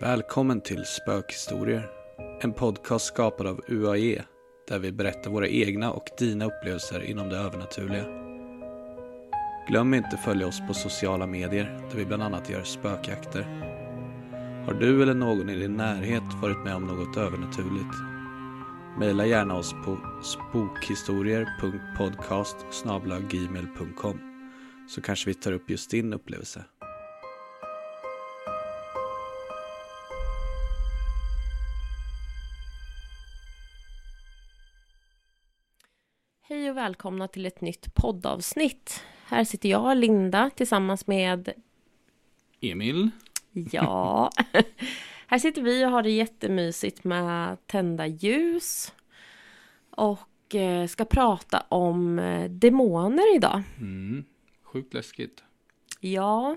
Välkommen till Spökhistorier. En podcast skapad av UAE där vi berättar våra egna och dina upplevelser inom det övernaturliga. Glöm inte följa oss på sociala medier där vi bland annat gör spökjakter. Har du eller någon i din närhet varit med om något övernaturligt? Maila gärna oss på spokhistorier.podcast så kanske vi tar upp just din upplevelse. Välkomna till ett nytt poddavsnitt. Här sitter jag, Linda, tillsammans med... Emil? Ja. här sitter vi och har det jättemysigt med tända ljus. Och eh, ska prata om eh, demoner idag. Mm, sjukt läskigt. Ja.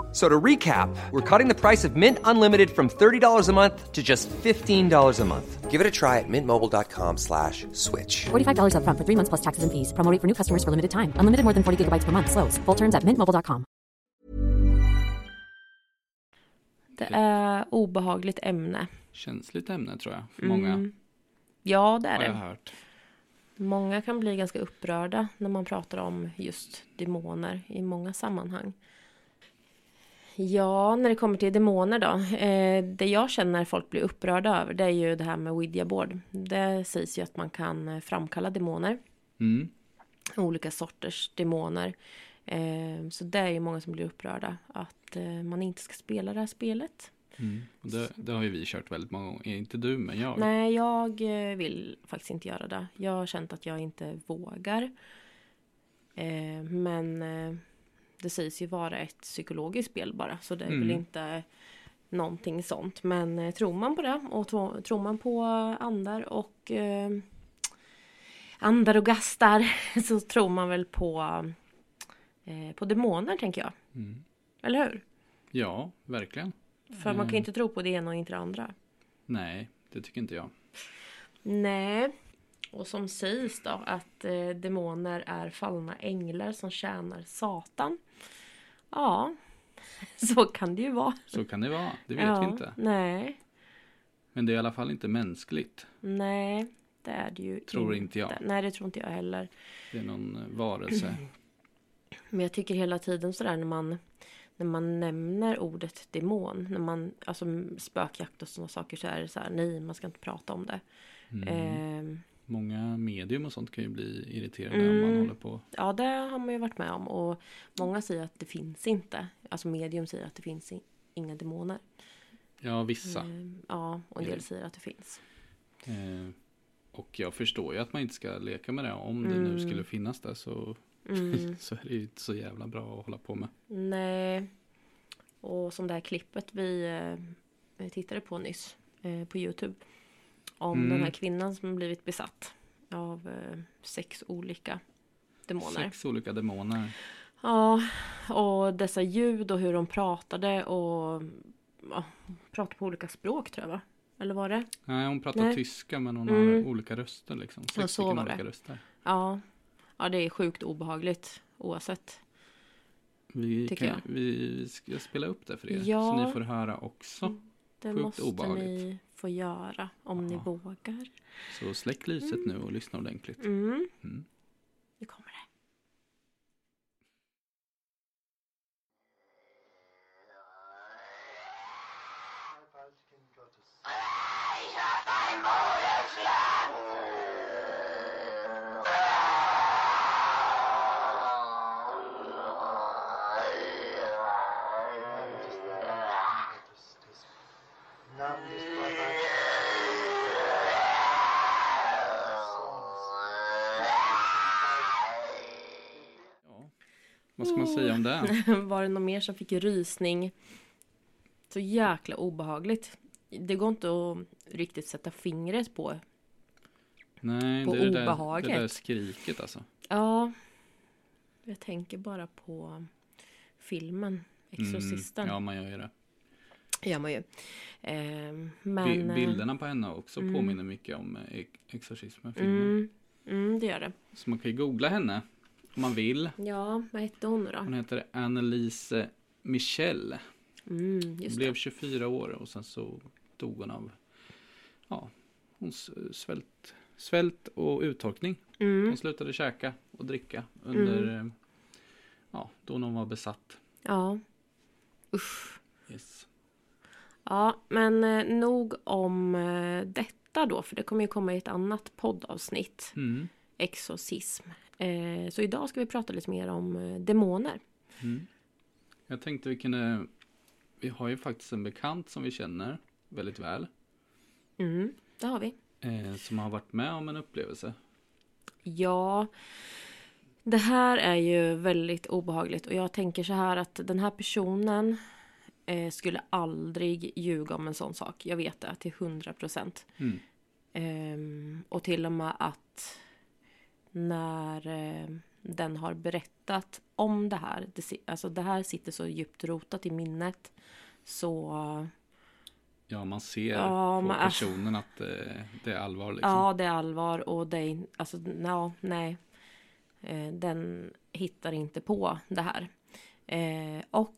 So to recap, we're cutting the price of Mint Unlimited from $30 a month to just $15 a month. Give it a try at mintmobile.com slash switch. $45 upfront for three months plus taxes and fees. Promo rate for new customers for limited time. Unlimited more than 40 gigabytes per month. Slows. Full terms at mintmobile.com. Det är obehagligt ämne. Känsligt ämne tror jag för många. Mm. Ja, det är Har jag det. hört. Många kan bli ganska upprörda när man pratar om just demoner i många sammanhang. Ja, när det kommer till demoner då. Eh, det jag känner folk blir upprörda över det är ju det här med Ouija-board. Det sägs ju att man kan eh, framkalla demoner. Mm. Olika sorters demoner. Eh, så det är ju många som blir upprörda att eh, man inte ska spela det här spelet. Mm. Det, det har ju vi kört väldigt många gånger. Inte du, men jag. Nej, jag vill faktiskt inte göra det. Jag har känt att jag inte vågar. Men det sägs ju vara ett psykologiskt spel bara. Så det är väl Mm. inte någonting sånt. Men eh, tror man på det och tro, tror man på andar och eh, andar och gastar så tror man väl på, eh, på demoner tänker jag. Mm. Eller hur? Ja, verkligen. För man kan Mm. ju inte tro på det ena och inte det andra. Nej, det tycker inte jag. Nej. Och som sägs då att eh, demoner är fallna änglar som tjänar Satan. Ja, så kan det ju vara. Så kan det vara. Det vet ja, vi inte. Nej, Men det är i alla fall inte mänskligt. nej, det är det ju Tror inte jag. Nej, det tror inte jag heller. Det är någon eh, varelse. Men jag tycker hela tiden sådär när man när man nämner ordet demon, när man, alltså spökjakt och sådana saker så är det så här, nej man ska inte prata om det. Mm. Ehm, Många medium och sånt kan ju bli irriterade om man Mm. håller på. Ja, det har man ju varit med om. Och många säger att det finns inte. Alltså medium säger att det finns inga demoner. Ja, vissa. Ehm, Ja, och en del säger att det finns. Eh, och jag förstår ju att man inte ska leka med det. Om det nu skulle finnas där så, Mm, så är det ju inte så jävla bra att hålla på med. nej. Och som det här klippet vi eh, tittade på nyss eh, på Youtube. Om Mm. den här kvinnan som blivit besatt av eh, sex olika demoner. Sex olika demoner. Ja, och dessa ljud och hur de pratade och ja, pratade på olika språk tror jag va? Eller var det? Nej, hon pratar Nej. tyska men hon Mm. har olika röster liksom. Ja, Sex så stycken var det. olika röster. Ja. Ja, det är sjukt obehagligt oavsett. Vi, kan, vi ska spela upp det för er. Ja. Så ni får höra också. Det Sjukt måste obehagligt. ni få göra om ni Ja. vågar. Så släck lyset nu och lyssna ordentligt. Mm. Mm. Nu kommer det. Ja. Vad ska man säga om det? Var det någon mer som fick rysning? Så jäkla obehagligt. Det går inte att riktigt sätta fingret på. Nej, På det är det där, obehaget. det där skriket alltså. Ja, jag tänker bara på filmen Exorcisten. Mm, ja, man gör ju det. gör man ju. Ehm, Bi- men, eh, Bilderna på henne också mm. påminner mycket om eh, ex- Exorcismen filmen. Mm, mm, det gör det. Så man kan ju googla henne om man vill. Ja, vad hette hon nu Hon då? heter Annelise Michel. Mm, Hon blev det. 24 år och sen så dog hon av ja, hon svält, svält och uttorkning. Mm, Hon slutade käka och dricka under eh, ja, då hon var besatt. ja. Usch. Yes. Ja, men eh, nog om eh, detta då, för det kommer ju komma i ett annat poddavsnitt. Mm. Exorcism. Eh, så idag ska vi prata lite mer om eh, demoner. Mm. Jag tänkte vi kunde Vi har ju faktiskt en bekant som vi känner väldigt väl. Mm, det har vi. Eh, som har varit med om en upplevelse. Ja, det här är ju väldigt obehagligt och jag tänker så här att den här personen eh, skulle aldrig ljuga om en sån sak. Jag vet det till hundra procent. Mm. Ehm, och till och med att när eh, den har berättat om det här, det, alltså det här sitter så djupt rotat i minnet. Så Ja, man ser Ja, på man- personen att eh, det är allvar liksom. Ja, det är allvar och det är alltså, ja, nej. Eh, den hittar inte på det här. Och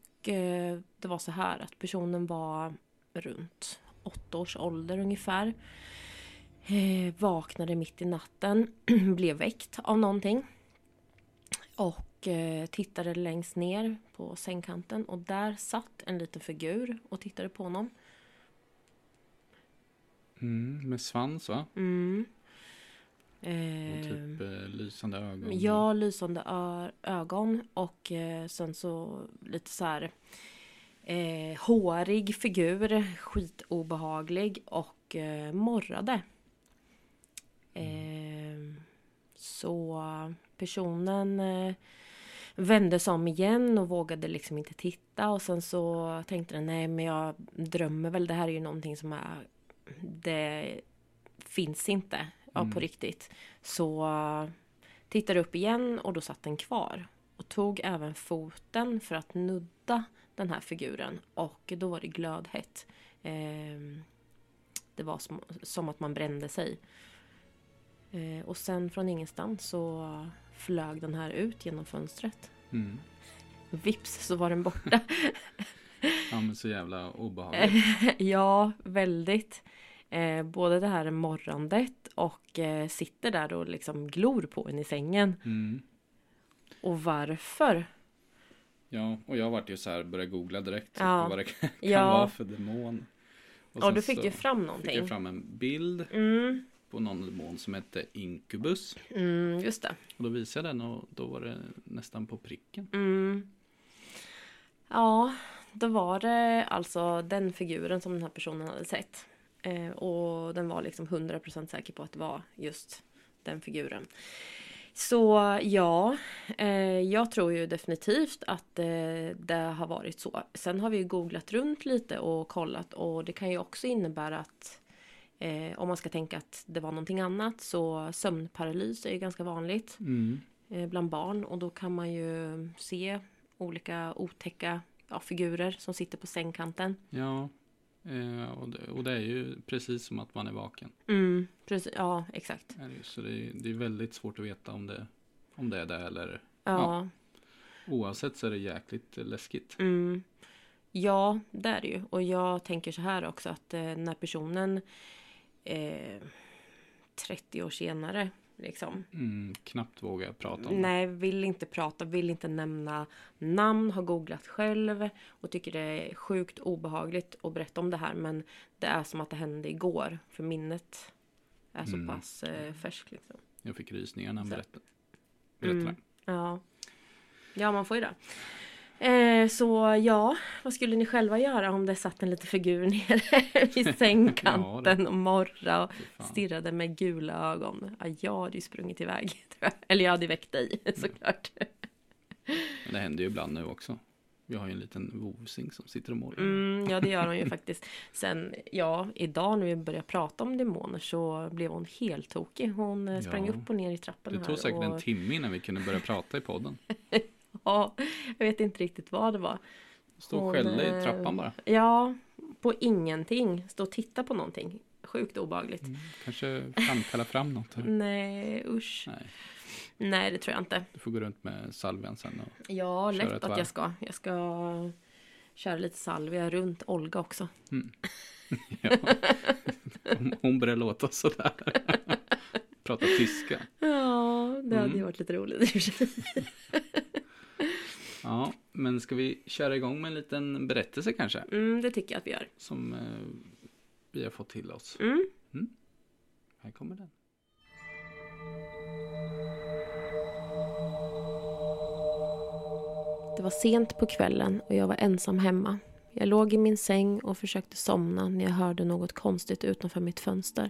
det var så här att personen var runt åtta års ålder ungefär. Eh, vaknade mitt i natten, blev väckt av någonting. Och eh, tittade längst ner på sängkanten och där satt en liten figur och tittade på honom. Mm, med svans va? Mm. Och typ eh, lysande ögon. Ja, lysande ögon och eh, sen så lite så här eh, hårig figur, skitobehaglig och eh, morrade. Eh, så personen eh, vände sig om igen och vågade liksom inte titta och sen så tänkte den nej men jag drömmer väl, det här är ju någonting som är det finns inte ja, på Mm. riktigt. Så tittade upp igen och då satt den kvar. Och tog även foten för att nudda den här figuren. Och då var det glödhett. Ehm, det var som, som att man brände sig. Eh, och sen från ingenstans så flög den här ut genom fönstret. Mm. Vips så var den borta. Ja, men så jävla obehagligt. ja, väldigt. Eh, både det här morrandet och eh, sitter där och liksom glor på en i sängen. Mm. Och varför? Ja, och jag vart ju så här, började googla direkt Ja. på vad det kan Ja. vara för demon. Och, sen du fick så ju fram Fick någonting. jag fram en bild Mm, på någon demon som hette Incubus. mm, just det. Och då visade jag den och då var det nästan på pricken. Mm. Ja, då var det alltså den figuren som den här personen hade sett. Eh, och den var liksom 100% säker på att det var just den figuren. Så ja, eh, jag tror ju definitivt att eh, det har varit så. Sen har vi ju googlat runt lite och kollat och det kan ju också innebära att eh, om man ska tänka att det var någonting annat så sömnparalys är ju ganska vanligt Mm. eh, bland barn och då kan man ju se olika otäcka ja, figurer som sitter på sängkanten. Ja, eh, och, det, och det är ju precis som att man är vaken. Mm, precis, ja, exakt. Så det är, det är väldigt svårt att veta om det, om det är det eller... Ja. Oavsett så är det jäkligt läskigt. Mm. Ja, det är det ju. Och jag tänker så här också att eh, när personen eh, 30 år senare liksom Mm, knappt vågar prata om. Nej, vill inte prata, vill inte nämna namn, har googlat själv och tycker det är sjukt obehagligt att berätta om det här. Men det är som att det hände igår, för minnet är så Mm. pass eh, färskt. Liksom. Jag fick rysningar när han berättade. berättade. Mm. Ja. ja, man får ju det. Eh, så ja, vad skulle ni själva göra om det satt en liten figur nere vid sängkanten och morra och stirrade med gula ögon? Ja, jag hade ju sprungit iväg. tror jag. Eller jag hade väckt dig såklart. Men det händer ju ibland nu också. Vi har ju en liten vovsing som sitter och målar. Mm, ja, det gör hon ju faktiskt. Sen, ja, idag när vi började prata om demoner så blev hon helt tokig. Hon eh, sprang Ja. upp och ner i trappen Det här. tog säkert och, en timme innan vi kunde börja prata i podden. Ja, jag vet inte riktigt vad det var. Stå och Hon, skällde eh, i trappan bara. Ja, på ingenting. Stå och titta på någonting. Sjukt obehagligt. Kanske framkalla fram något. Här. Nej, usch. Nej, Nej, det tror jag inte. du får gå runt med salvian sen. Och... Ja, lätt att varv. jag ska. Jag ska köra lite salvia runt Olga också. Ja. Om Hon börjar låta sådär. Prata tyska. Ja, det hade Mm. ju varit lite roligt. Ja, men ska vi köra igång med en liten berättelse kanske? Mm, det tycker jag att vi gör. Som eh, vi har fått till oss. Mm. Här kommer den. Det var sent på kvällen och jag var ensam hemma. Jag låg i min säng och försökte somna när jag hörde något konstigt utanför mitt fönster.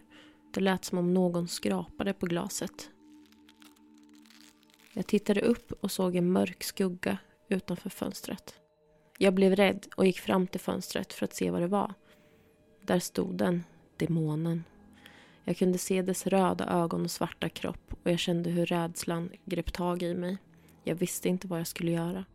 Det lät som om någon skrapade på glaset. Jag tittade upp och såg en mörk skugga utanför fönstret. Jag blev rädd och gick fram till fönstret för att se vad det var. Där stod den, demonen. Jag kunde se dess röda ögon och svarta kropp och jag kände hur rädslan grep tag i mig. Jag visste inte vad jag skulle göra.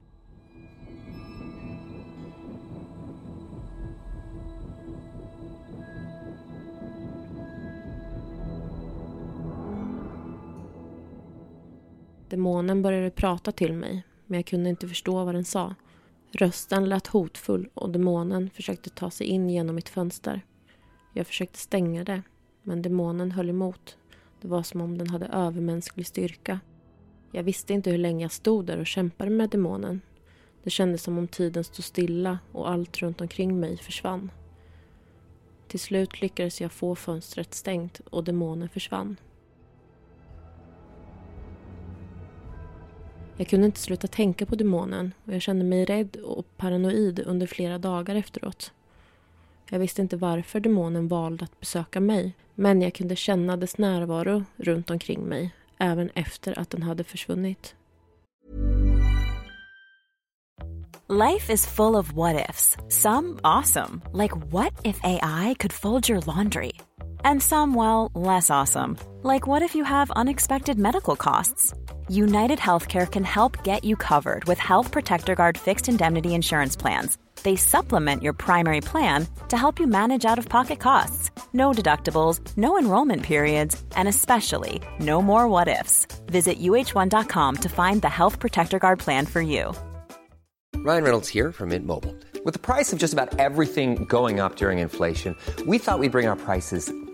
Demonen började prata till mig, men jag kunde inte förstå vad den sa. Rösten lät hotfull och demonen försökte ta sig in genom mitt fönster. Jag försökte stänga det, men demonen höll emot. Det var som om den hade övermänsklig styrka. Jag visste inte hur länge jag stod där och kämpade med demonen. Det kändes som om tiden stod stilla och allt runt omkring mig försvann. Till slut lyckades jag få fönstret stängt och demonen försvann. Jag kunde inte sluta tänka på demonen och jag kände mig rädd och paranoid under flera dagar efteråt. Jag visste inte varför demonen valde att besöka mig men jag kunde känna dess närvaro runt omkring mig även efter att den hade försvunnit. Life is full of what ifs. Some awesome, like what if AI could fold your laundry? And some, well, less awesome, like what if you have unexpected medical costs? United Healthcare can help get you covered with Health Protector Guard fixed indemnity insurance plans. They supplement your primary plan to help you manage out of pocket costs. No deductibles, no enrollment periods, and especially no more what ifs. Visit uh1.com to find the Health Protector Guard plan for you. Ryan Reynolds here from Mint Mobile. With the price of just about everything going up during inflation, we thought we'd bring our prices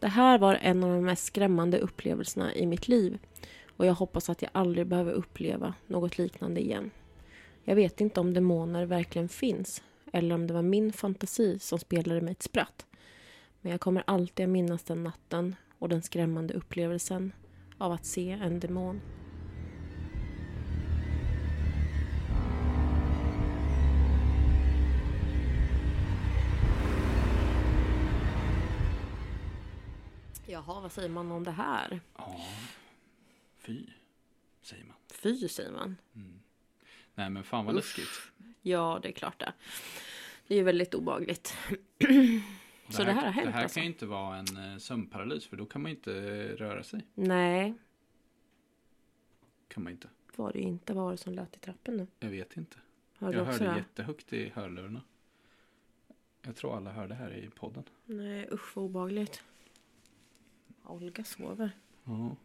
Det här var en av de mest skrämmande upplevelserna i mitt liv och jag hoppas att jag aldrig behöver uppleva något liknande igen. Jag vet inte om demoner verkligen finns eller om det var min fantasi som spelade mig ett spratt. Men jag kommer alltid att minnas den natten och den skrämmande upplevelsen av att se en demon. Jaha, vad säger man om det här? Ja, fy, säger man. Fy, säger man. Nej men fan vad läskigt. Ja, det är klart det. Det är ju väldigt obagligt. Så det här har hänt Det här alltså? kan ju inte vara en eh, sömnparalys för då kan man inte röra sig. Nej, Kan man inte. var det inte. Vad var det som lät i trappen nu? Jag vet inte. Hörde jag hörde det? jättehögt i hörlurarna. Jag tror alla hörde här i podden. Nej, usch vad obagligt. Olga sover. Ja.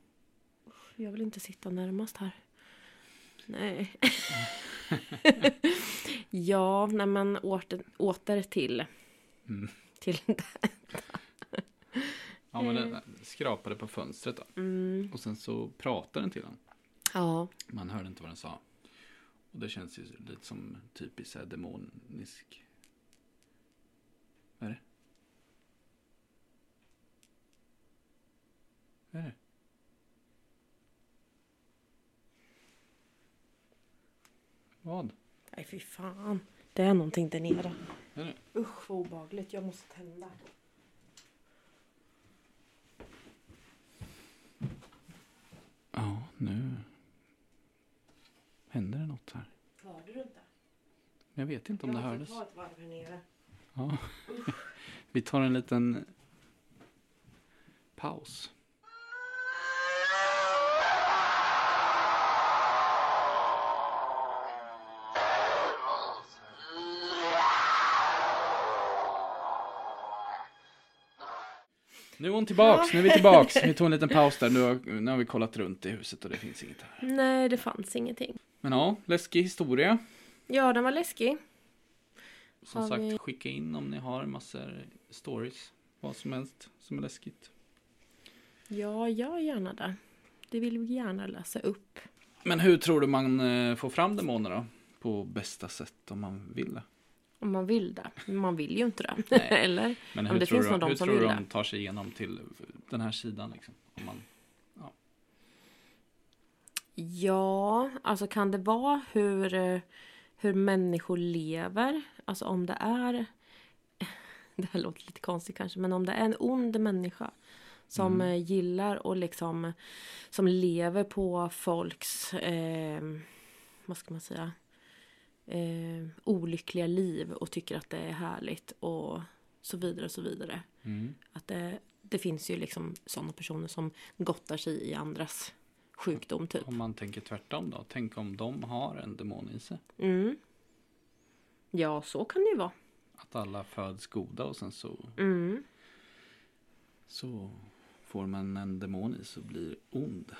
Jag vill inte sitta närmast här. Nej. ja, nej men åter, åter till. Mm. Till Ja men den skrapade på fönstret då. mm. Och sen så pratade den till honom. Ja, Man hörde inte vad den sa. Och det känns ju lite som typiskt demonisk. Vad är det? Vad är det? Vad? nej fy fan. Det är någonting där nere. Är det? Usch vad obagligt. Jag måste tända. Ja, nu händer det något här. Hörde du inte? Jag vet inte om det Jag måste hördes. ta ett varv här nere. Ja. Vi tar en liten paus. Nu är hon tillbaks, nu är vi tillbaks. Vi tog en liten paus där, nu har, nu har vi kollat runt i huset och det finns inget här. Nej, det fanns ingenting. Men ja, läskig historia. Ja, den var läskig. Som Har sagt, vi- skicka in om ni har massor stories. Vad som helst som är läskigt. Ja, jag gärna det. Det vill vi gärna läsa upp. Men hur tror du man eh, får fram demoner då? På bästa sätt om man vill det. Om man vill det. Men man vill ju inte det. Eller? Men Om hur det tror, finns du, nog de hur som tror du de tar sig igenom till den här sidan? Liksom? Om man, Ja, alltså kan det vara hur, eh, hur människor lever? Alltså om det är... Det här låter lite konstigt kanske, men om det är en ond människa som eh, gillar och liksom som lever på folks, eh, vad ska man säga, eh, olyckliga liv och tycker att det är härligt och så vidare och så vidare. mm. Att det, det finns ju liksom sådana personer som gottar sig i andras sjukdom typ. om man tänker tvärtom då? Tänk om de har en demon i sig? Mm. Ja, så kan det ju vara. Att alla föds goda och sen så, Mm. så får man en demon i sig och blir ond.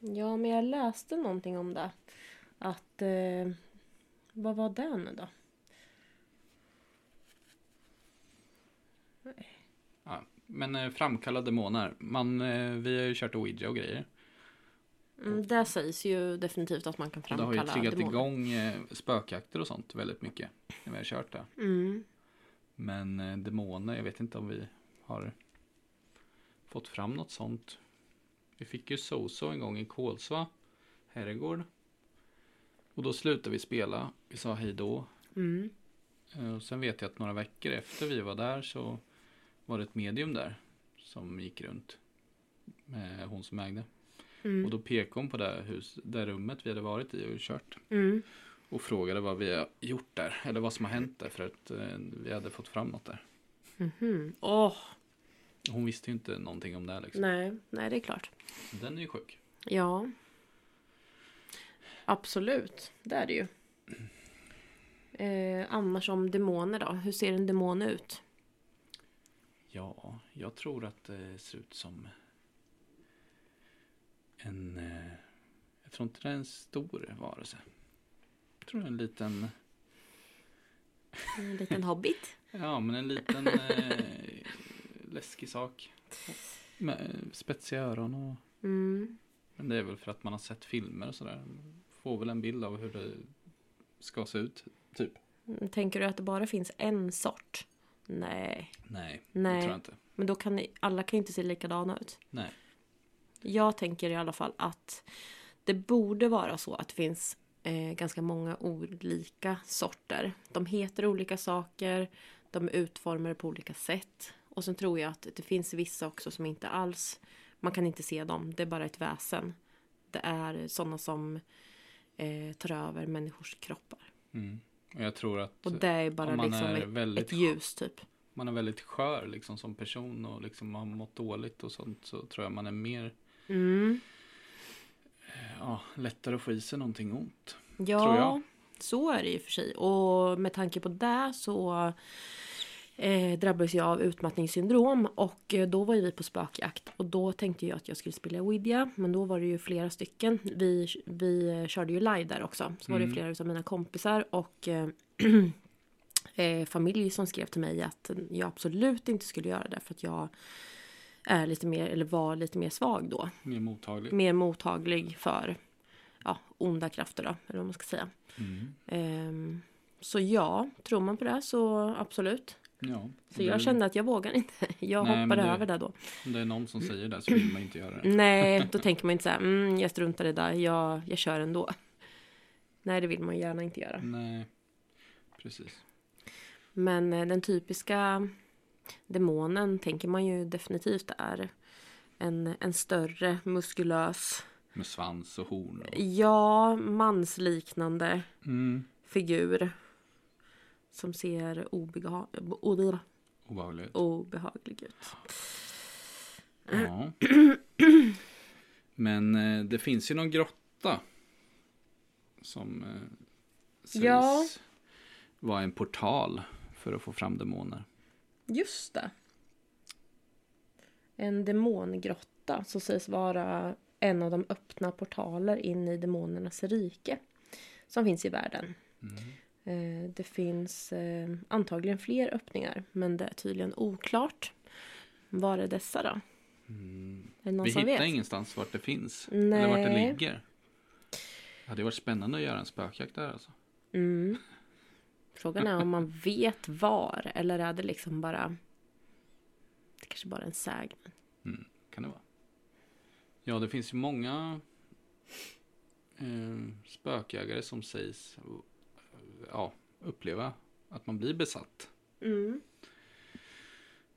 Ja, men jag läste någonting om det. Att... Eh, vad var det nu då? Ja, men eh, framkalla demoner. Man, eh, vi har ju kört Ouija och grejer. Mm, det sägs ju definitivt att man kan det har ju framkalla triggat demoner. igång eh, spökjakter och sånt väldigt mycket. När vi har kört det. Mm. Men eh, demoner, jag vet inte om vi har fått fram något sånt. Vi fick ju Soso en gång i Kolsva herrgård. Och då slutade vi spela. Vi sa hej då. Mm. Eh, Och sen vet jag att några veckor efter vi var där så var det ett medium där. Som gick runt. Med hon som ägde. Mm. Och då pekade hon på det, hus, det rummet vi hade varit i och kört. Mm. Och frågade vad vi har gjort där. Eller vad som har hänt där. För att eh, vi hade fått fram något där. Mhm. Åh, Hon visste ju inte någonting om det liksom. nej, nej det är klart. Den är ju sjuk. Ja. Absolut, det är det ju. Eh, annars om demoner då? Hur ser en demon ut? Ja, jag tror att det ser ut som en... Eh, jag tror inte det är en stor varelse. Jag tror det är en liten... En liten hobbit? Ja, men en liten eh, läskig sak. Med spetsiga öron och... Mm. Men det är väl för att man har sett filmer och sådär. Får väl en bild av hur det ska se ut, typ. Tänker du att det bara finns en sort? Nej. Nej, Nej. det tror jag inte. Men då kan ni, alla kan ju inte se likadana ut. Nej. Jag tänker i alla fall att det borde vara så att det finns eh, ganska många olika sorter. De heter olika saker, de är utformade på olika sätt. Och sen tror jag att det finns vissa också som inte alls, man kan inte se dem, det är bara ett väsen. Det är sådana som eh, tar över människors kroppar. Mm. Och jag tror att Och det är bara liksom är ett, väldigt ett ljus typ. man är väldigt skör liksom som person och liksom har mått dåligt och sånt så tror jag man är mer Mm. ja, lättare att få i sig någonting ont. Ja, så är det ju för sig. Och med tanke på det så eh, drabbades jag av utmattningssyndrom och eh, då var ju vi på spökjakt och då tänkte jag att jag skulle spela Ouija men då var det ju flera stycken. Vi, vi körde ju live där också. Så var det flera av mina kompisar och eh, eh, familj som skrev till mig att jag absolut inte skulle göra det för att jag är lite mer, eller var lite mer svag då. Mer mottaglig. Mer mottaglig för ja, onda krafter då, eller vad man ska säga. Mm. Ehm, så ja, tror man på det så absolut. Ja, Så jag kände att jag vågar inte. Jag Nej, hoppade det- över det då. Om det är någon som säger det så vill man inte göra det. Nej, då tänker man inte så här, mm, jag struntar i det där, jag, jag kör ändå. Nej, det vill man gärna inte göra. Nej, precis. Men eh, den typiska demonen tänker man ju definitivt är en, en större muskulös, Med svans och horn. Och... ja, mansliknande Mm. figur. Som ser obeha- o- Obehagligt. obehaglig ut. Ja. Men eh, det finns ju någon grotta. Som eh, sägs Ja. vara en portal för att få fram demoner. Just det. En demongrotta som sägs vara en av de öppna portaler in i demonernas rike. Som finns i världen. Eh, Det finns eh, antagligen fler öppningar men det är tydligen oklart. Var är dessa då? Är det någon Vi som hittar vet? ingenstans vart det finns. Eller vart det Nej. ligger. Det hade varit spännande att göra en spökjakt där alltså. Mm. Frågan är om man vet var eller är det liksom bara Det kanske bara är en sägn. Kan det vara. Ja, det finns ju många eh, spökjägare som sägs eh, ja, uppleva att man blir besatt. Mm.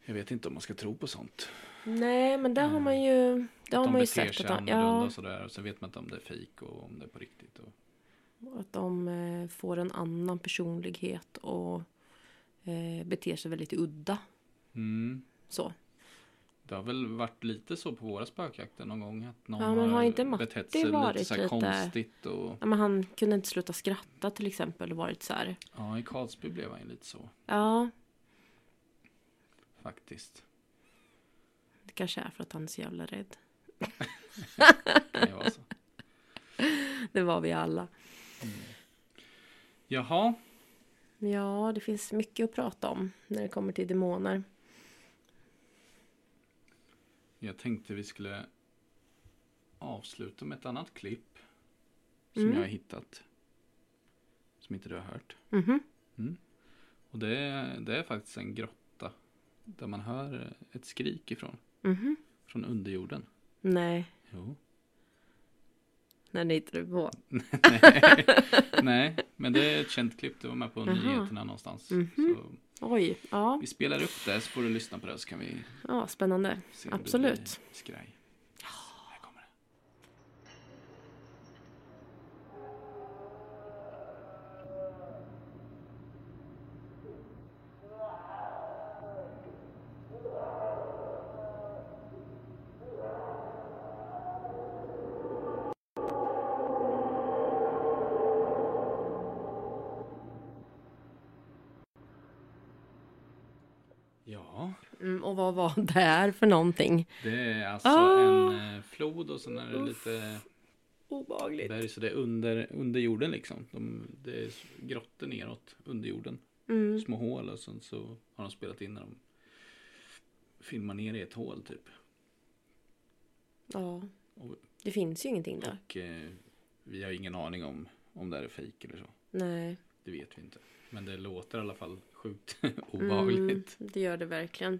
Jag vet inte om man ska tro på sånt. Nej, men det har man ju, det har man ju beter sig att de, annorlunda ja, och sådär. Och så vet man inte om det är fejk och om det är på riktigt. Och... att de eh, får en annan personlighet och eh, beter sig väldigt udda. Mm. Så. Det har väl varit lite så på våra spökjakter någon gång. Att någon Ja, men har inte Matti betett sig lite varit så lite- konstigt. Och... Ja, men han kunde inte sluta skratta till exempel och varit så här. Ja, i Karlsby blev han ju lite så Ja, faktiskt. det kanske är för att han är så jävla rädd. Ju vara så. Det var vi alla. Jaha, Ja, det finns mycket att prata om när det kommer till demoner. Jag tänkte vi skulle avsluta med ett annat klipp. Som Mm. jag har hittat. Som inte du har hört. Mhm. Och det är, det är faktiskt en grotta. Där man hör ett skrik ifrån. Mhm. Från underjorden. Nej, Jo. när ni hittar du på. Nej. Nej, men det är ett känt klipp. Det var med på nyheterna någonstans. Mhm. Så Oj, ja, vi spelar upp det så får du lyssna på det så kan vi ja spännande. Absolut. skraj. Vad det här för någonting? det är alltså Ah. en eh, flod och sen är det lite Obagligt. berg så det är under, under jorden liksom. De, det är grottor neråt under jorden. Mm. Små hål och sen så har de spelat in när de filmar ner i ett hål typ. Ja, Och, det finns ju ingenting där. och eh, vi har ingen aning om om det här är fejk eller så. Nej, Det vet vi inte. Men det låter i alla fall sjukt obehagligt. mm, det gör det verkligen.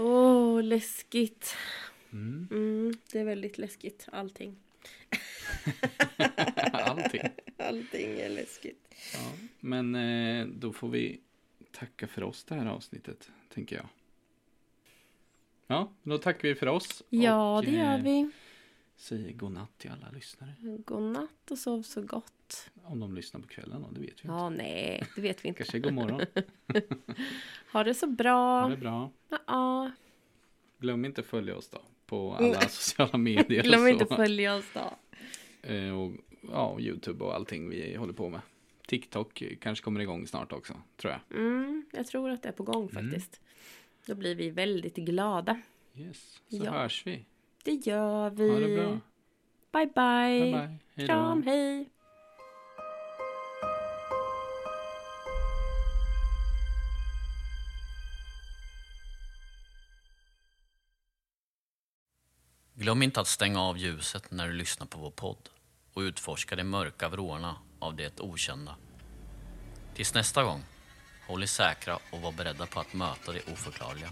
Åh, oh, läskigt. Mm. Mm, det är väldigt läskigt, allting. allting. Allting är läskigt. Ja, men eh, då får vi tacka för oss det här avsnittet, tänker jag. Ja, då tackar vi för oss. Ja, och, det gör eh, vi. Säger godnatt till alla lyssnare. Godnatt och sov så gott. Om de lyssnar på kvällen då, det vet vi inte. Ja, nej, det vet vi inte. Kanske god morgon. ha det så bra. Ha det bra. Ja. Glöm inte att följa oss då på alla sociala medier. Glöm inte att följa oss då. Eh, och ja, Youtube och allting vi håller på med. TikTok kanske kommer igång snart också, tror jag. Mm, jag tror att det är på gång faktiskt. Mm. Då blir vi väldigt glada. Yes, så ja. hörs vi. Det gör vi. Ha det bra. Bye bye. bye, bye. Hej Kram, hej. Glöm inte att stänga av ljuset när du lyssnar på vår podd och utforska de mörka vrårna av det okända. Tills nästa gång, håll er säkra och var beredda på att möta det oförklarliga.